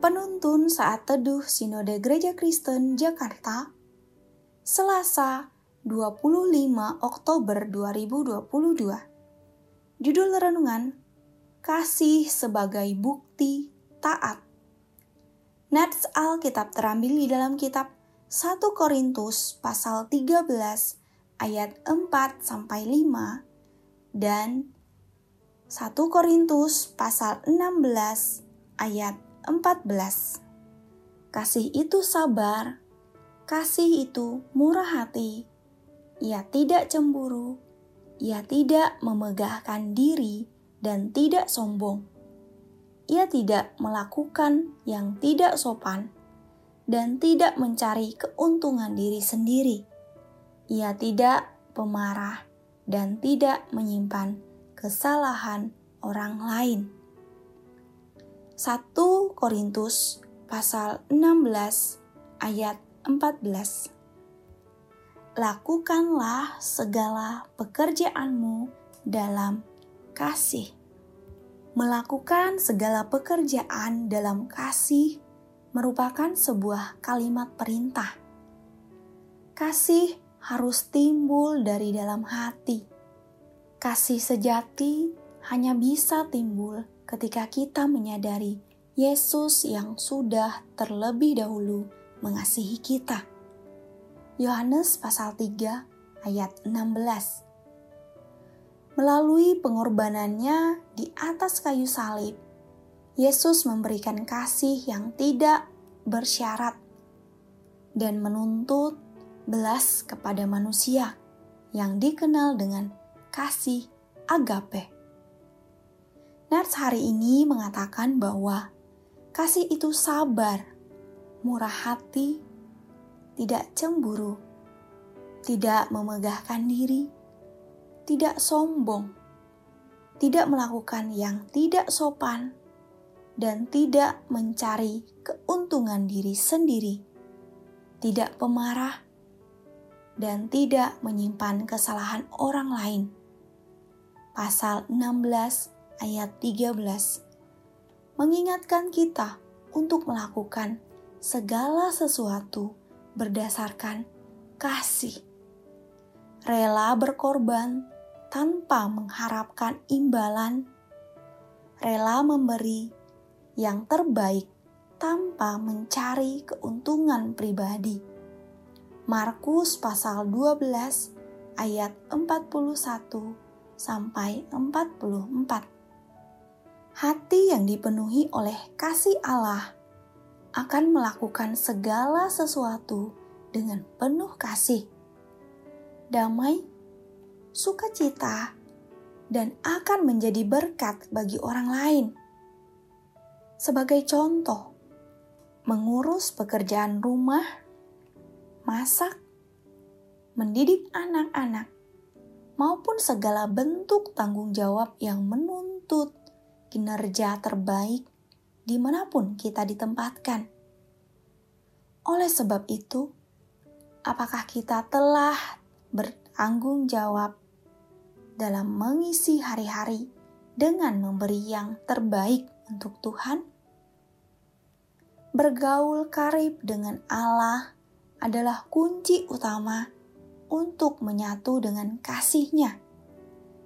Penuntun saat teduh Sinode Gereja Kristen Jakarta, Selasa 25 Oktober 2022. Judul renungan, Kasih sebagai Bukti Taat. Nats Alkitab terambil di dalam kitab 1 Korintus pasal 13 ayat 4 sampai 5 dan 1 Korintus pasal 16 ayat 14. Kasih itu sabar, kasih itu murah hati, ia tidak cemburu, ia tidak memegahkan diri dan tidak sombong. Ia tidak melakukan yang tidak sopan dan tidak mencari keuntungan diri sendiri. Ia tidak pemarah dan tidak menyimpan kesalahan orang lain. 1 Korintus pasal 16 ayat 14 Lakukanlah segala pekerjaanmu dalam kasih. Melakukan segala pekerjaan dalam kasih merupakan sebuah kalimat perintah. Kasih harus timbul dari dalam hati. Kasih sejati hanya bisa timbul ketika kita menyadari Yesus yang sudah terlebih dahulu mengasihi kita. Yohanes pasal 3 ayat 16 Melalui pengorbanannya di atas kayu salib, Yesus memberikan kasih yang tidak bersyarat dan menuntut belas kepada manusia yang dikenal dengan kasih agape. Nats hari ini mengatakan bahwa kasih itu sabar, murah hati, tidak cemburu, tidak memegahkan diri, tidak sombong, tidak melakukan yang tidak sopan, dan tidak mencari keuntungan diri sendiri, tidak pemarah, dan tidak menyimpan kesalahan orang lain. Pasal 16 ayat 13 mengingatkan kita untuk melakukan segala sesuatu berdasarkan kasih. Rela berkorban tanpa mengharapkan imbalan, rela memberi yang terbaik tanpa mencari keuntungan pribadi. Markus pasal 12 ayat 41 sampai 44 hati yang dipenuhi oleh kasih Allah akan melakukan segala sesuatu dengan penuh kasih, damai, sukacita, dan akan menjadi berkat bagi orang lain. Sebagai contoh, mengurus pekerjaan rumah, masak, mendidik anak-anak, maupun segala bentuk tanggung jawab yang menuntut kinerja terbaik di mana pun kita ditempatkan. Oleh sebab itu, apakah kita telah bertanggung jawab dalam mengisi hari-hari dengan memberi yang terbaik untuk Tuhan? Bergaul karib dengan Allah adalah kunci utama untuk menyatu dengan kasihnya,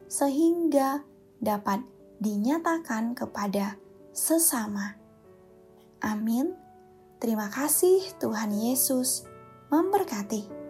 sehingga dapat dinyatakan kepada sesama. Amin. Terima kasih, Tuhan Yesus memberkati.